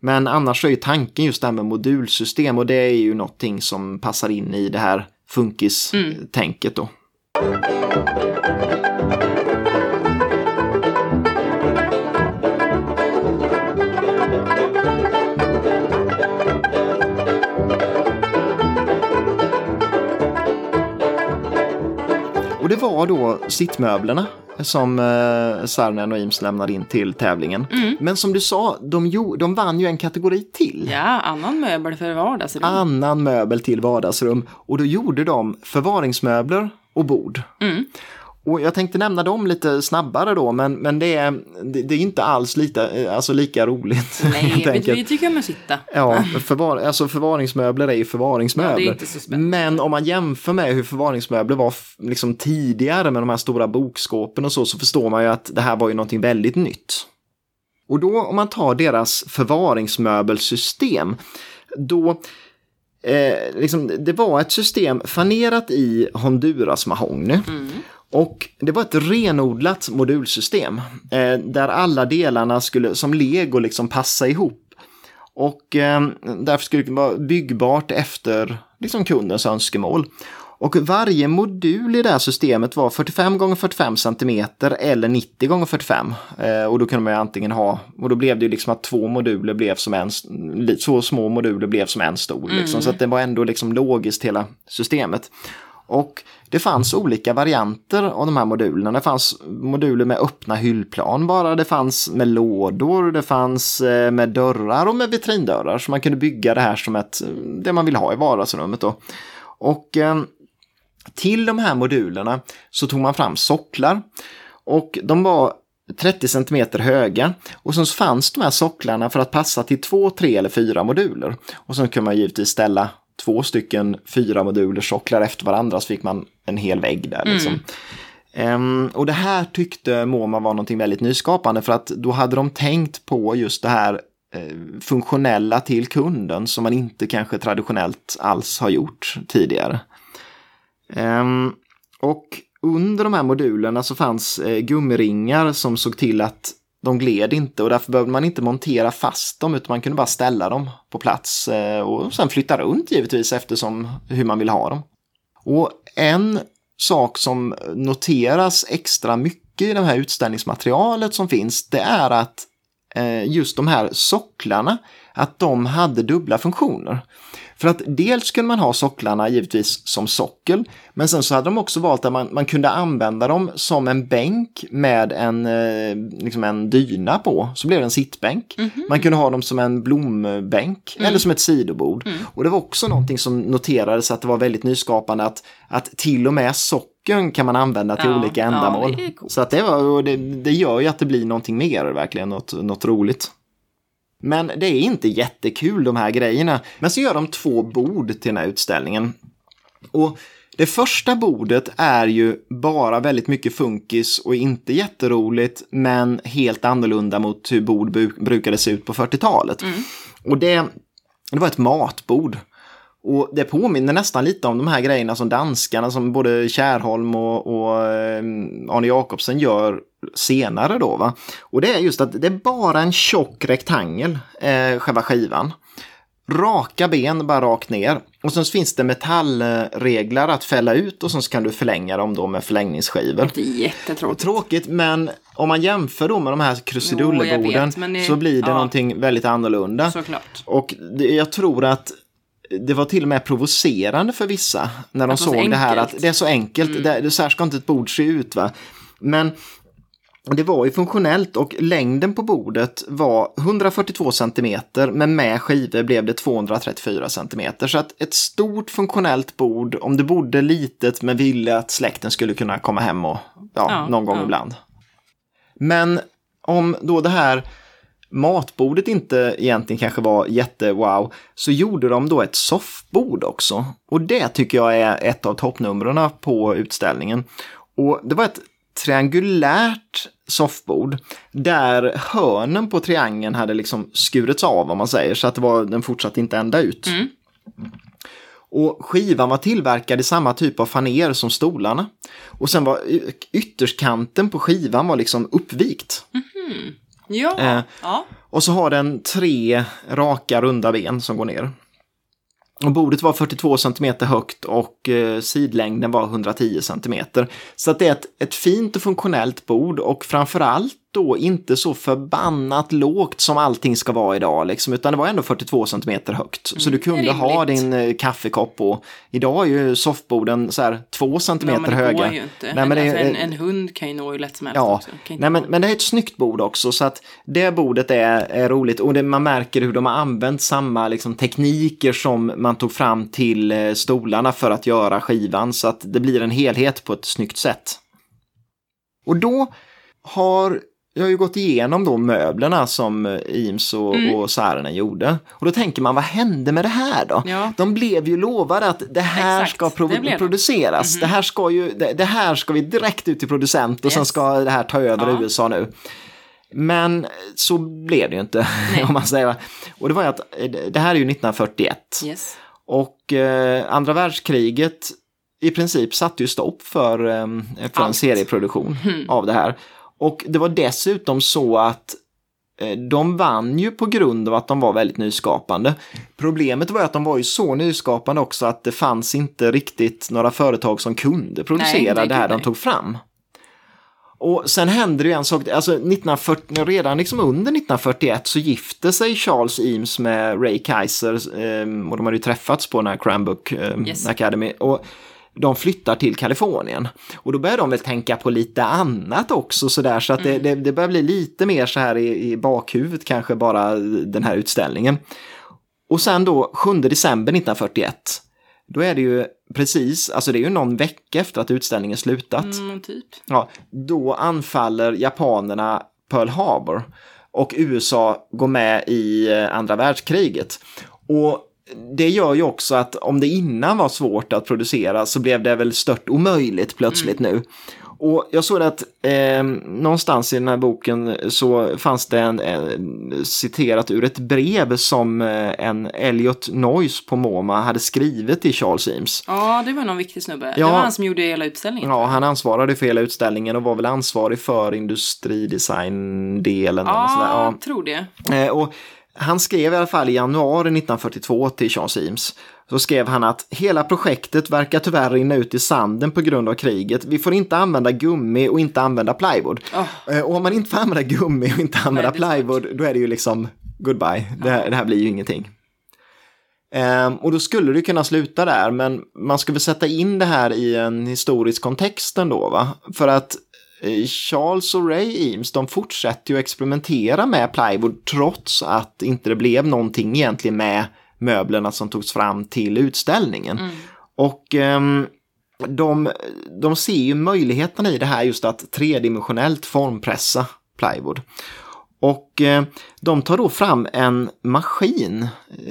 Men annars är ju tanken just det här med modulsystem och det är ju någonting som passar in i det här funkis-tänket då. Och var då sittmöblerna som eh, Sarnen och Eames lämnade in till tävlingen. Mm. Men som du sa, de, de vann ju en kategori till. Ja, annan möbel för vardagsrum. Annan möbel till vardagsrum. Och då gjorde de förvaringsmöbler och bord. Mm. Och jag tänkte nämna dem lite snabbare då, men, men det, är, det, det är inte alls lite, alltså lika roligt. (laughs) Nej, vi tycker om att sitta. Ja, (laughs) förvar, alltså förvaringsmöbler är ju förvaringsmöbler. Ja, är men om man jämför med hur förvaringsmöbler var liksom tidigare med de här stora bokskåpen och så, så förstår man ju att det här var ju någonting väldigt nytt. Och då om man tar deras förvaringsmöbelsystem, då eh, liksom, det var ett system fanerat i Honduras mahogny. Mm. Och det var ett renodlat modulsystem eh, där alla delarna skulle som lego liksom passa ihop. Och eh, därför skulle det vara byggbart efter liksom, kundens önskemål. Och varje modul i det här systemet var 45 x 45 cm eller 90 x 45. Eh, och då kunde man ju antingen ha, och då blev det ju liksom att två moduler blev som en, två små moduler blev som en stor. Liksom, mm. Så att det var ändå liksom logiskt hela systemet. Och det fanns olika varianter av de här modulerna. Det fanns moduler med öppna hyllplan bara, det fanns med lådor, det fanns eh, med dörrar och med vitrindörrar. Så man kunde bygga det här som ett, eh, det man vill ha i vardagsrummet. Då. Och eh, till de här modulerna så tog man fram socklar. Och de var 30 cm höga. Och så fanns de här socklarna för att passa till två, tre eller fyra moduler. Och sen kunde man givetvis ställa två stycken fyra moduler socklar efter varandra så fick man en hel vägg där. Liksom. Mm. Um, och det här tyckte MoMA var någonting väldigt nyskapande för att då hade de tänkt på just det här uh, funktionella till kunden som man inte kanske traditionellt alls har gjort tidigare. Um, och under de här modulerna så fanns eh, gummiringar som såg till att de gled inte och därför behövde man inte montera fast dem utan man kunde bara ställa dem på plats eh, och sen flytta runt givetvis eftersom hur man vill ha dem. Och en sak som noteras extra mycket i det här utställningsmaterialet som finns det är att eh, just de här socklarna, att de hade dubbla funktioner. För att dels kunde man ha socklarna givetvis som sockel, men sen så hade de också valt att man, man kunde använda dem som en bänk med en, eh, liksom en dyna på, så blev det en sittbänk. Mm -hmm. Man kunde ha dem som en blombänk mm. eller som ett sidobord. Mm. Och det var också någonting som noterades att det var väldigt nyskapande att, att till och med sockeln kan man använda till ja, olika ändamål. Ja, så att det, var, det, det gör ju att det blir någonting mer, verkligen något, något roligt. Men det är inte jättekul de här grejerna. Men så gör de två bord till den här utställningen. Och det första bordet är ju bara väldigt mycket funkis och inte jätteroligt men helt annorlunda mot hur bord brukade se ut på 40-talet. Mm. Och det, det var ett matbord. Och det påminner nästan lite om de här grejerna som danskarna som både Kärholm och, och eh, Arne Jacobsen gör senare då. Va? Och det är just att det är bara en tjock rektangel, eh, själva skivan. Raka ben, bara rakt ner. Och sen finns det metallreglar att fälla ut och sen kan du förlänga dem då med förlängningsskivor. Det är jättetråkigt. Tråkigt, men om man jämför då med de här krusidulleborden så blir det ja. någonting väldigt annorlunda. Såklart. Och det, jag tror att det var till och med provocerande för vissa när de såg det här att det är så enkelt, mm. det, så här ska inte ett bord se ut. Va? Men det var ju funktionellt och längden på bordet var 142 cm men med skivor blev det 234 cm. Så att ett stort funktionellt bord om du bodde litet men ville att släkten skulle kunna komma hem och ja, ja någon gång ja. ibland. Men om då det här matbordet inte egentligen kanske var jätte-wow, så gjorde de då ett soffbord också. Och det tycker jag är ett av toppnumren på utställningen. Och det var ett triangulärt soffbord där hörnen på triangeln hade liksom skurits av om man säger så att det var, den fortsatte inte ända ut. Mm. Och skivan var tillverkad i samma typ av faner som stolarna. Och sen var ytterskanten på skivan var liksom uppvikt. Mm. Ja. Eh, ja. Och så har den tre raka runda ben som går ner. Och bordet var 42 cm högt och eh, sidlängden var 110 cm. Så att det är ett, ett fint och funktionellt bord och framförallt då inte så förbannat lågt som allting ska vara idag, liksom, utan det var ändå 42 cm högt. Mm, så du kunde ha din eh, kaffekopp och idag är ju soffborden så här 2 cm ja, höga. Nej, men alltså, en, en, hund kan ju nå hur lätt som helst ja, också. Nej, men, men det är ett snyggt bord också så att det bordet är, är roligt och det, man märker hur de har använt samma liksom, tekniker som man tog fram till eh, stolarna för att göra skivan så att det blir en helhet på ett snyggt sätt. Och då har jag har ju gått igenom då möblerna som eh, Eames och, mm. och Saarinen gjorde. Och då tänker man, vad hände med det här då? Ja. De blev ju lovade att det här Exakt, ska pro det produceras. Mm -hmm. Det, här ska ju, det, det, här ska vi direkt ut till producent och yes. sen ska det här ta över ja. USA nu. Men så blev det ju inte, (laughs) om man säger. Och det var ju att, eh, det här är ju 1941. Yes. Och eh, andra världskriget i princip satte ju stopp för, eh, för en serieproduktion mm. av det här. Och det var dessutom så att eh, de vann ju på grund av att de var väldigt nyskapande. Problemet var att de var ju så nyskapande också att det fanns inte riktigt några företag som kunde producera nej, det här de tog fram. Och sen hände det ju en sak, alltså 1940, redan liksom under 1941 så gifte sig Charles Eames med Ray Kaiser ehm, och de hade ju träffats på den här Cranbook ehm, yes. Academy. Och de flyttar till Kalifornien. Och då börjar de väl tänka på lite annat också sådär så att det, det, det börjar bli lite mer så här i, i bakhuvudet kanske bara den här utställningen. Och sen då 7 december 1941, då är det ju precis, alltså det är ju någon vecka efter att utställningen slutat. Mm, typ. Ja, då anfaller japanerna Pearl Harbor och USA går med i eh, andra världskriget. Och det gör ju också att om det innan var svårt att producera så blev det väl stört omöjligt plötsligt nu. Och jag såg att eh, någonstans i den här boken så fanns det en, en citerat ur ett brev som eh, en Elliot Noyce på MoMA hade skrivit till Charles Eames. Ja, det var någon viktig snubbe. Ja. Det var han som gjorde hela utställningen. Ja, han ansvarade för hela utställningen och var väl ansvarig för industridesign-delen. Ja, Ja. jag tror det. Eh, och han skrev i alla fall i januari 1942 till Charles Eames. Så skrev han att hela projektet verkar tyvärr rinna ut i sanden på grund av kriget. Vi får inte använda gummi och inte använda plywood. Eh, Och om man inte får använda gummi och inte använda svårt. plywood, då är det ju liksom goodbye. Det här, det här blir ju ingenting. Ehm, och då skulle det kunna sluta där, men man ska väl sätta in det här i en historisk kontext ändå, va? För att Charles och Ray Eames, de fortsätter ju experimentera med plywood trots att inte det blev någonting egentligen med möblerna som togs fram till utställningen. Och ehm, de, de ser ju möjligheterna i det här just att tredimensionellt formpressa plywood. Och eh, de tar då fram en maskin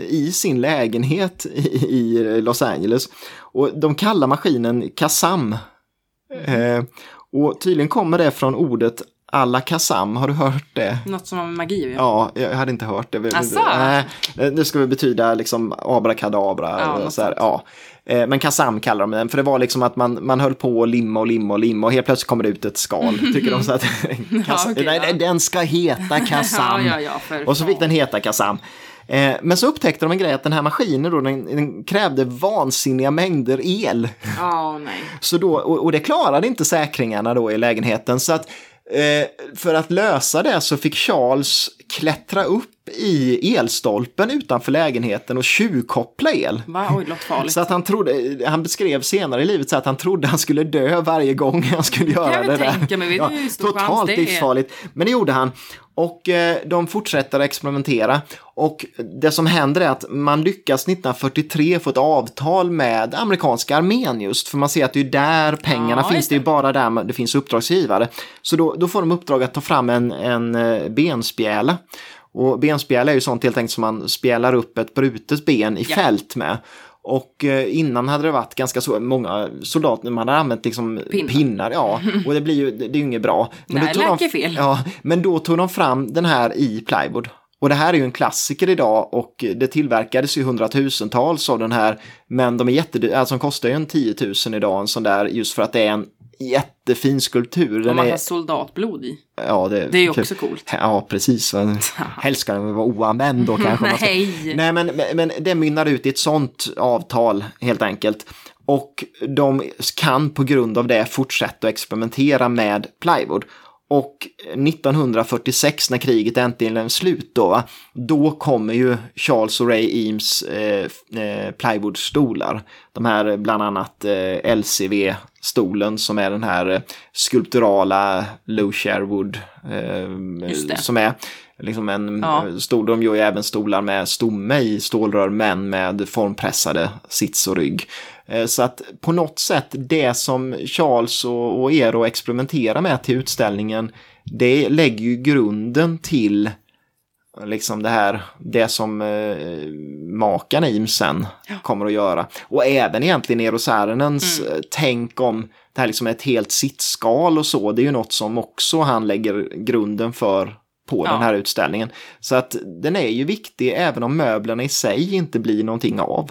i sin lägenhet i, i Los Angeles. Och de kallar maskinen Kazam. Eh, och tydligen kommer det från ordet alla Kazam, har du hört det? Något som har med magi att göra. Ja, jag hade inte hört det. Asså? Nej, det ska väl betyda liksom abrakadabra. Ja, något så här, ja. Eh, Men Kazam kallar de den, för det var liksom att man, man höll på att limma och limma och limma och helt plötsligt kommer det ut ett skal. (laughs) Tycker de så att Kazam, okej, (laughs) nej, ja. den ska heta (laughs) Kazam. Ja, ja, ja, och så fick den heta Kazam. Eh, Men så upptäckte de en grej att den här maskinen då, den, den krävde vansinniga mängder el. Ja, nej. Så då, och, och det klarade inte säkringarna då i lägenheten. Så att eh, för att lösa det så fick Charles klättra upp i elstolpen utanför lägenheten och tjuvkoppla el. Va? Oj, farligt. Så att han trodde, han beskrev senare i livet så att han trodde han skulle dö varje gång han skulle göra jag det där. mig, chans totalt livsfarligt. Men det gjorde han. Och eh, de fortsätter att experimentera. Och det som händer är att man lyckas 1943 få ett avtal med amerikanska armén just. För man ser att det är där pengarna Ja, finns. Det är bara där det finns uppdragsgivare. Så då, då får de uppdrag att ta fram en, en eh, benspjäla. Och benspjäla är ju sånt helt enkelt som man spjälar upp ett brutet ben i Ja. fält med. Och eh, innan hade det varit ganska så, många soldater, man hade använt liksom Pinnar. pinnar. ja. (laughs) Och det blir ju, det, det är ju inget bra. Nej, då tog de, fel. Ja, men då tog de fram den här i plywood. Och det här är ju en klassiker idag och det tillverkades ju hundratusentals av den här. Men de är jättedyra, alltså de kostar ju en 10 000 idag en sån där just för att det är en jättefin skulptur. Och Den man är, har soldatblod i. ja, det, Det är ju också coolt. Ja, precis. Helst ska den vara oanvänd då kanske. Nej. Nej, men, men, men det mynnar ut i ett sånt avtal helt enkelt. Och de kan på grund av det fortsätta att experimentera med plywood. Och 1946 när kriget äntligen är slut då, då kommer ju Charles och Ray Eames eh, eh, plywoodstolar. De här bland annat eh, LCV-stolen som är den här eh, skulpturala low Sherwood eh, som är liksom en Ja. stol. De gör ju även stolar med stomme i stålrör men med formpressade sits och rygg. Eh, Så att på något sätt det som Charles och, och Eero experimenterar med till utställningen det lägger ju grunden till liksom det här, det som eh, makarna Eames sen kommer att göra. Och även egentligen Eero Saarinens Mm. eh, tänk om det här liksom ett helt sittskal och så, det är ju något som också han lägger grunden för på Ja. den här utställningen. Så att den är ju viktig även om möblerna i sig inte blir någonting av.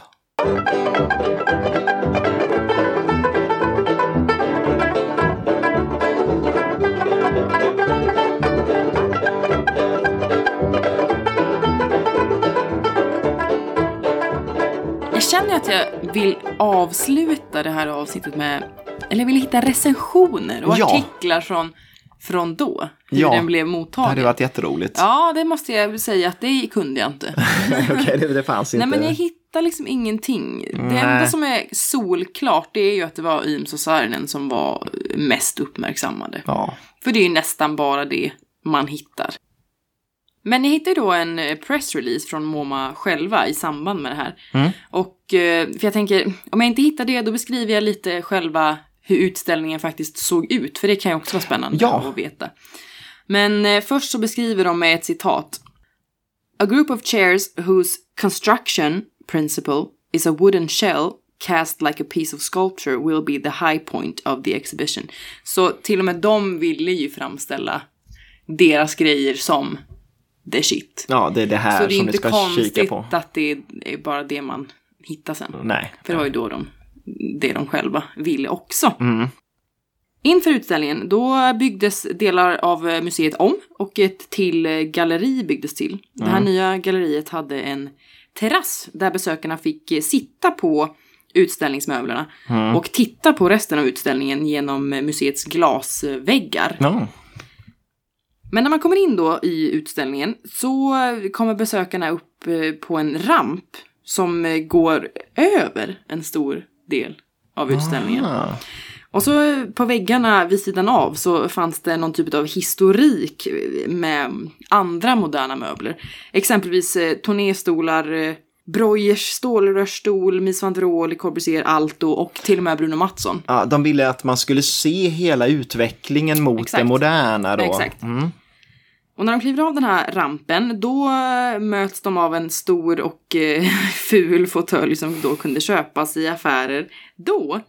Jag känner att jag vill avsluta det här avsnittet med, eller jag vill hitta recensioner och Ja. artiklar från, från då. Hur Ja, den blev Det mottagen. hade varit jätteroligt. Ja, det måste jag säga att det kunde jag inte. (laughs) Okej, det, det fanns inte. Nej, men jag hittar liksom ingenting. Det Nej. enda som är solklart det är ju att det var Eames och Saarinen som var mest uppmärksammade. Ja. För det är ju nästan bara det man hittar. Men jag hittade då en eh, pressrelease från MoMA själva i samband med det här. Mm. Och eh, för jag tänker, om jag inte hittar det då beskriver jag lite själva hur utställningen faktiskt såg ut. För det kan ju också vara spännande Ja. att veta. Men eh, först så beskriver de med ett citat. A group of chairs whose construction principle is a wooden shell cast like a piece of sculpture will be the high point of the exhibition. Så till och med de ville ju framställa deras grejer som the shit. ja, det är det här Så det är som ni inte ska kika konstigt på. att det är bara det man hittar sen. Nej. För det var ju då de, det de själva ville också. Mm. Inför utställningen då byggdes delar av eh, museet om och ett till eh, galleri byggdes till. Det Mm. här nya galleriet hade en terrass där besökarna fick eh, sitta på utställningsmöblerna Mm. och titta på resten av utställningen genom museets glasväggar. Ja. Men när man kommer in då i utställningen så kommer besökarna upp på en ramp som går över en stor del av utställningen. Ah. Och så på väggarna vid sidan av så fanns det någon typ av historik med andra moderna möbler. Exempelvis eh, tournéstolar, eh, Breuers stålrörsstol, Mies van der Rohe, Le Corbusier, Alto och till och med Bruno Mattsson. Ja, de ville att man skulle se hela utvecklingen mot Exakt. det moderna då. Exakt. Mm. Och när de kliver av den här rampen, då eh, möts de av en stor och eh, (laughs) ful fåtölj som då kunde köpas i affärer då.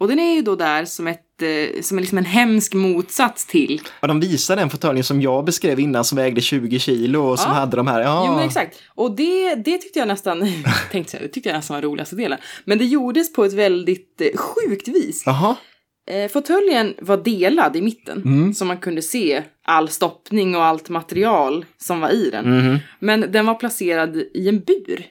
Och den är ju då där som, ett, eh, som är liksom en hemsk motsats till... Och de visade den fåtöljen som jag beskrev innan som vägde 20 kilo och som Ja. hade de här. Ja, Jo men exakt. Och det, det tyckte jag nästan, (laughs) tänkte jag, det tyckte jag nästan var roligaste delen. Men det gjordes på ett väldigt eh, sjukt vis. Jaha. Eh, fåtöljen var delad i mitten. Mm. Så man kunde se all stoppning och allt material som var i den. Mhm. Men den var placerad i en bur.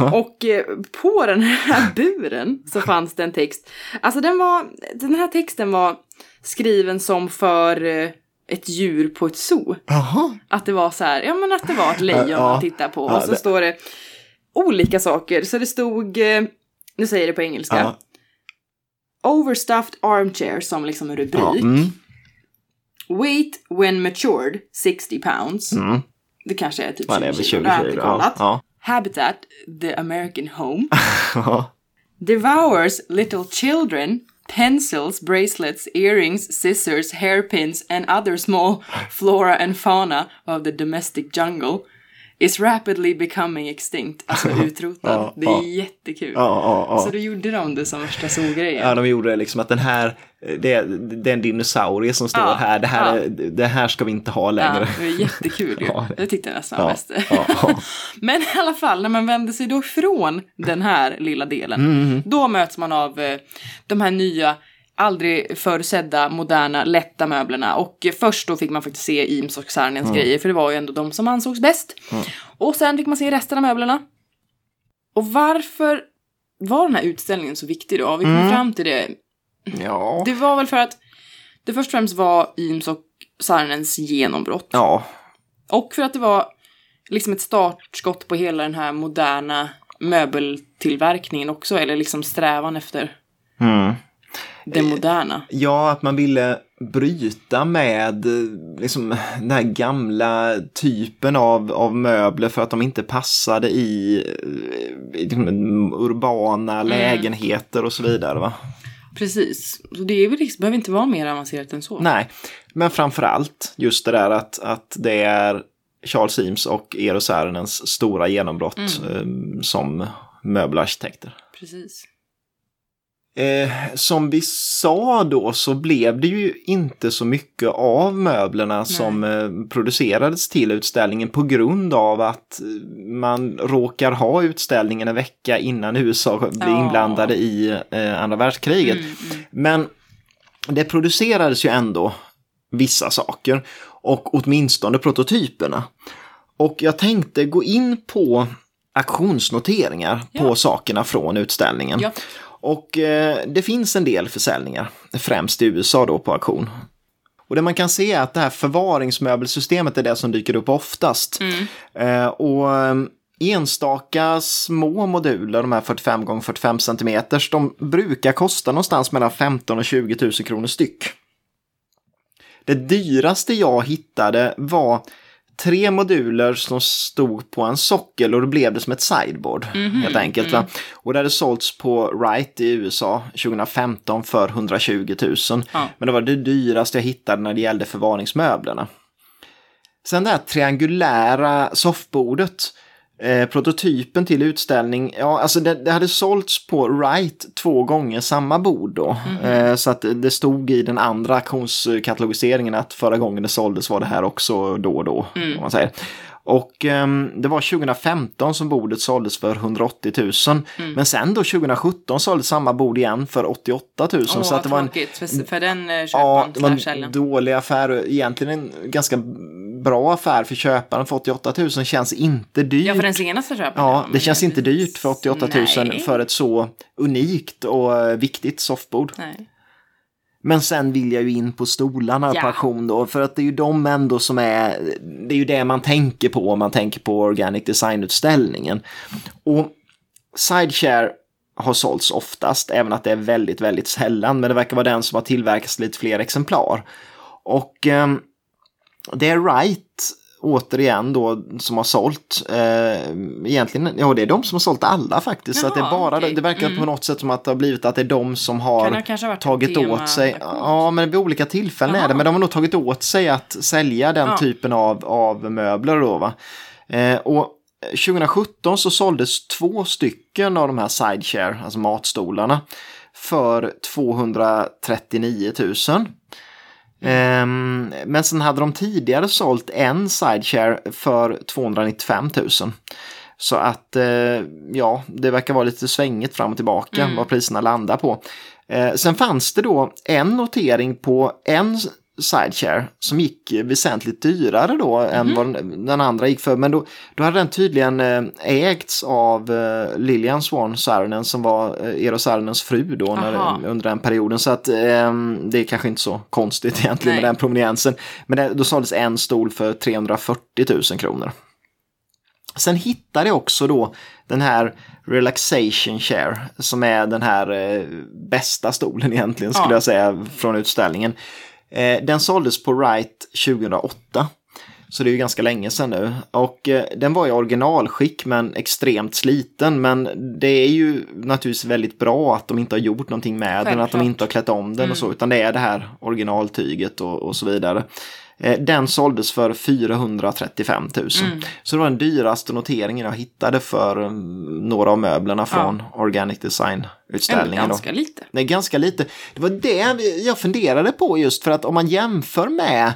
(laughs) och eh, på den här (laughs) buren så fanns det en text. Alltså den var, den här texten var skriven som för eh, ett djur på ett zoo. Jaha. Att det var så här, ja men att det var ett lejon (laughs) Ja. man tittar på. Och så det- står det olika saker. Så det stod, eh, nu säger jag det på engelska. Ja. Overstuffed armchair som liksom en rubrik. Ja. Mm. Weight when matured 60 pounds. Mm. Det kanske är typ Ja, det 20 är väl kilo. Det har jag inte. Ja. kollat. Ja. Habitat, the American home. (laughs) Devours little children, pencils, bracelets, earrings, scissors, hairpins and other small (laughs) flora and fauna of the domestic jungle. Is rapidly becoming extinct, alltså (laughs) utrotad. Ja, det är ja. jättekul. Ja. Så då gjorde de det som värsta zoogrejen. Ja, de gjorde det liksom att den här, det, det är en dinosaurie som står här, det här, är, det här ska vi inte ha längre. det var jättekul ju. (laughs) Ja. Jag tyckte nästan var Ja, ja. (laughs) Men i alla fall, när man vänder sig då ifrån den här lilla delen, Mm. då möts man av eh, de här nya, aldrig förutsedda, moderna, lätta möblerna. Och först då fick man faktiskt se Eames och Sarniens Mm. grejer, för det var ju ändå de som ansågs bäst. Och sen fick man se resten av möblerna. Och varför var den här utställningen så viktig då? Vi kom Mm. fram till det. Ja. Det var väl för att det först och främst var Eames och Sarnens genombrott. Ja. Och för att det var liksom ett startskott på hela den här moderna möbeltillverkningen också, eller liksom strävan efter Mm. Det moderna. Ja, att man ville bryta med eh, liksom, den här gamla typen av, av möbler för att de inte passade i, eh, i liksom, urbana lägenheter och så vidare. Va? Precis. Så det är väl liksom, behöver inte vara mer avancerat än så. Nej, men framför allt just det där att, att det är Charles Eames och Eero Saarinens stora genombrott eh, som möbelarkitekter. Precis. Eh, som vi sa då så blev det ju inte så mycket av möblerna som eh, producerades till utställningen på grund av att eh, man råkar ha utställningen en vecka innan USA blir Ja. inblandade i eh, andra världskriget. Mm, mm. Men det producerades ju ändå vissa saker och åtminstone prototyperna. Och jag tänkte gå in på auktionsnoteringar på Ja. sakerna från utställningen. Ja. Och eh, det finns en del försäljningar, främst i USA då på auktion. Och det man kan se är att det här förvaringsmöbelsystemet är det som dyker upp oftast. Mm. Eh, och eh, enstaka små moduler, de här 45 x 45 cm, de brukar kosta någonstans mellan 15 och 20 000 kronor styck. Det dyraste jag hittade var tre moduler som stod på en sockel och då blev det som ett sideboard mm -hmm. helt enkelt. Va? Och det hade sålts på Wright i USA 2015 för 120 000. Ja. Men det var det dyraste jag hittade när det gällde förvaringsmöblerna. Sen det här triangulära soffbordet Eh, prototypen till utställning, ja alltså det, det, hade sålts på Wright två gånger samma bord då. Mm. Eh, så att det stod i den andra auktionskatalogiseringen att förra gången det såldes var det här också då och då. Mm. Om man säger. Och um, det var 2015 som bordet såldes för 180 000. Mm. Men sen då 2017 såldes samma bord igen för 88 000. Oh, så att det var en, för, för den köparen ja, det var en dålig affär. Egentligen en ganska bra affär för köparen för 88 000 känns inte dyrt. Ja, för den senaste köparen. Ja, det känns inte dyrt för 88 000 Nej. för ett så unikt och eh, viktigt soffbord. Nej. Men sen vill jag ju in på stolarna ja. på auktion då, för att det är ju de ändå som är, det är ju det man tänker på om man tänker på Organic Design-utställningen. Och Sideshare har sålts oftast, även att det är väldigt, väldigt sällan, men det verkar vara den som har tillverkats lite fler exemplar. Och eh, det är right återigen då som har sålt. Eh, egentligen, ja det är de som har sålt alla faktiskt. Jaha, så det, är bara, okay. det verkar mm. på något sätt som att det har blivit att det är de som har tagit åt sig. Ja men vid olika tillfällen Jaha. är det. Men de har nog tagit åt sig att sälja den ja. typen av, av möbler då va. Eh, och 2017 så såldes två stycken av de här sideshare, alltså matstolarna, för 239 000. Um, men sen hade de tidigare sålt en sideshare för 295 000. Så att uh, ja, det verkar vara lite svängigt fram och tillbaka mm. vad priserna landar på. Uh, sen fanns det då en notering på en Sideshare som gick väsentligt dyrare då mm. än mhm. vad den andra gick för. Men då, då hade den tydligen eh, ägts av eh, Lilian Swan Saarinen som var eh, Eero Saarinens fru då när, under den perioden. Så att ehm, det är kanske inte så konstigt egentligen Nej. med den proveniensen. Men det, då såldes en stol för 340 000 kronor. Sen hittade jag också då den här Relaxation Chair som är den här eh, bästa stolen egentligen skulle ja. jag säga från utställningen. Eh, den såldes på Wright 2008. Så det är ju ganska länge sedan nu. Och eh, den var i originalskick men extremt sliten. Men det är ju naturligtvis väldigt bra att de inte har gjort någonting med Självklart. den, att de inte har klätt om den mm. och så. Mm. Utan det är det här originaltyget och, och så vidare. Eh, den såldes för 435 000. Mm. Så det var den dyraste noteringen jag hittade för mm, några av möblerna från ja. Organic Design-utställningen. Ganska då. lite. Det är ganska lite. Det var det jag funderade på just för att om man jämför med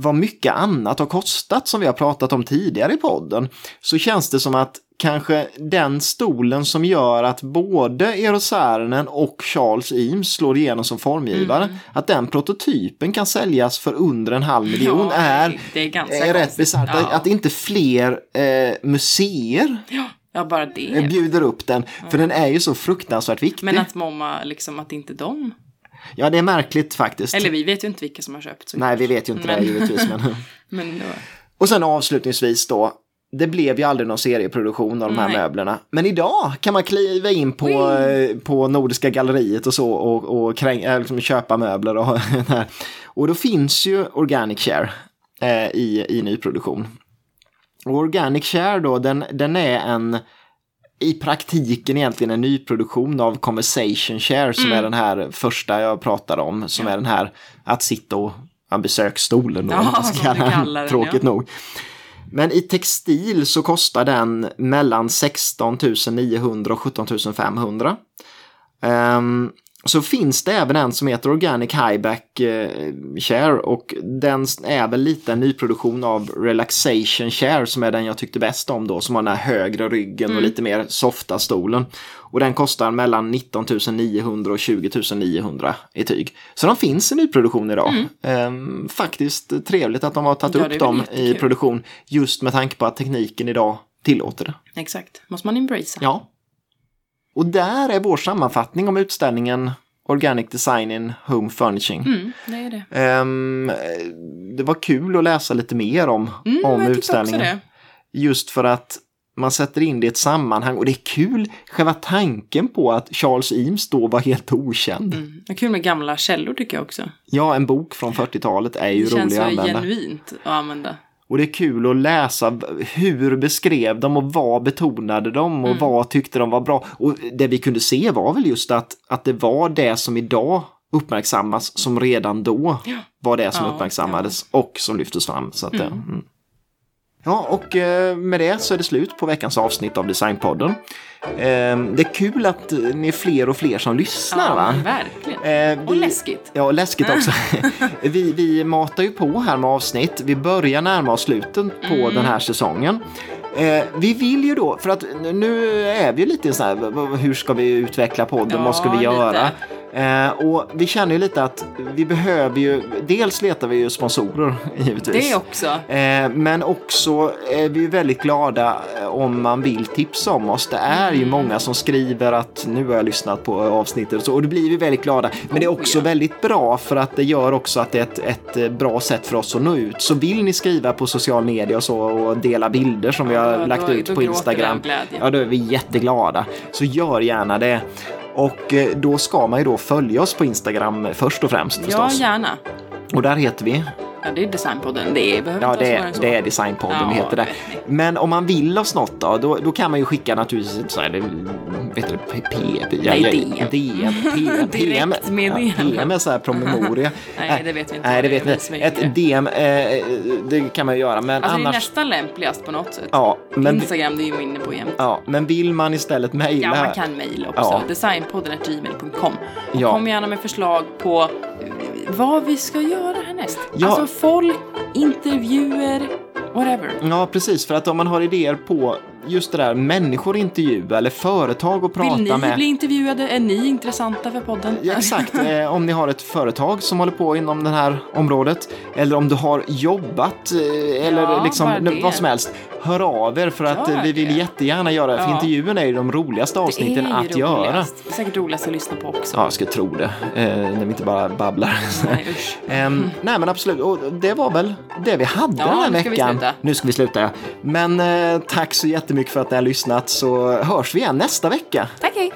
vad mycket annat har kostat som vi har pratat om tidigare i podden så känns det som att kanske den stolen som gör att både Eros Saarinen och Charles Eames slår igenom som formgivare, mm. att den prototypen kan säljas för under en halv miljon ja, är, är, ganska är rätt bisarrt. Ja. Att inte fler eh, museer ja. Ja, bara det. Bjuder upp den. För den är ju så fruktansvärt viktig. Men att Momma, liksom att inte de Ja, det är märkligt faktiskt. Eller vi vet ju inte vilka som har köpt. Nej, vi vet ju inte men... det givetvis. Men... (laughs) men Och sen avslutningsvis då, det blev ju aldrig någon serieproduktion av de här Nej. möblerna. Men idag kan man kliva in på, eh, på Nordiska galleriet och så och, och kräng, äh, liksom köpa möbler. Och, (laughs) och då finns ju Organic Share eh, i, i nyproduktion. Och Organic Share då, den, den är en i praktiken egentligen en nyproduktion av Conversation Share som mm. är den här första jag pratade om. Som ja. är den här att sitta och ja, besöksstolen då, ja, ska den, tråkigt ja. nog. Men i textil så kostar den mellan 16 900 och 17 500. Um, så finns det även en som heter Organic Highback eh, Share och den är väl lite en nyproduktion av Relaxation Share som är den jag tyckte bäst om då som har den här högre ryggen mm. och lite mer softa stolen. Och den kostar mellan 19 900 och 20 900 i tyg. Så de finns i nyproduktion idag. Mm. Ehm, faktiskt trevligt att de har tagit ja, upp dem i produktion just med tanke på att tekniken idag tillåter det. Exakt, måste man embracea. Ja. Och där är vår sammanfattning om utställningen Organic Design in Home Furnishing. Mm, det det. Um, det var kul att läsa lite mer om, mm, om utställningen. Just för att man sätter in det i ett sammanhang och det är kul, själva tanken på att Charles Eames då var helt okänd. Mm. Det är kul med gamla källor tycker jag också. Ja, en bok från 40-talet är ju Det känns rolig så att använda. genuint att använda. Och det är kul att läsa hur beskrev de och vad betonade de och vad tyckte de var bra. Och det vi kunde se var väl just att, att det var det som idag uppmärksammas som redan då var det som Ja, uppmärksammades och som lyftes fram. Så att, det- mm. Ja, och eh, med det så är det slut på veckans avsnitt av Designpodden. Eh, Det är kul att eh, ni är fler och fler som lyssnar. Ja, va? verkligen. Eh, Och vi- läskigt. Ja, läskigt också. (laughs) (laughs) vi, vi matar ju på här med avsnitt. Vi börjar närma oss slutet på Mm. den här säsongen. Eh, vi vill ju då, för att nu är vi lite så här, hur ska vi utveckla podden, Ja, vad ska vi lite. Eh, och vi känner ju lite att vi behöver ju, dels letar vi ju sponsorer (laughs) givetvis. Det också. Eh, men också är vi väldigt glada eh, om man vill tipsa om oss. Det är Mm. ju många som skriver att nu har jag lyssnat på avsnittet och så, och då blir vi väldigt glada. Men det är Oh, också väldigt bra för att det gör också att det är ett, ett eh, bra sätt för oss att nå ut. Så vill ni skriva på social media och så och dela bilder som vi har Ja, lagt då- ut på Instagram. Ja, då är vi jätteglada. Så gör gärna det. Och eh, då ska man ju då följa oss på Instagram först och främst Ja, förstås. gärna. Och där heter vi Ja, det är Designpodden. Det behöver Ja, det är, det är Designpodden Ja, vi heter det. Men om man vill oss något då, då, då kan man ju skicka naturligtvis så här, vet du, P, Nej, DM. DM, PM, PM, är så här promemoria. (laughs) Nej, det vet vi inte Nej, det det vet är. vi Det är inte. Ett DM, eh, det kan man ju göra, men Alltså det är annars... nästan lämpligast på något sätt. Ja, men, Instagram, det är ju inne på jämt. ja, men vill man istället mejla... Ja, man kan mejla också. Ja. Designpodden.gmail.com. Och Ja. Kom gärna med förslag på vad vi ska göra härnäst. Ja. Alltså folk, intervjuer, whatever. Ja, precis. För att om man har idéer på just det där människor intervjua eller företag att prata Vill ni med. bli intervjuade? Är ni intressanta för podden? Ja, exakt. (laughs) Eh, om ni har ett företag som håller på inom det här området eller om du har jobbat eh, eller Ja, liksom vad som helst. Hör av er för att eh, vi vill det. jättegärna göra, för Ja. intervjun är ju de roligaste avsnitten det att ju göra. roligast. Det är säkert roligast att lyssna på också. Ja, jag skulle tro det. Eh, när vi inte bara babblar. Nej, usch. (laughs) Ehm, nej men absolut, och det var väl det vi hade Ja, den här nu ska veckan. sluta. Nu ska vi sluta. Ja. Men eh, tack så jättemycket för att ni har lyssnat så hörs vi igen nästa vecka. Tack, hej!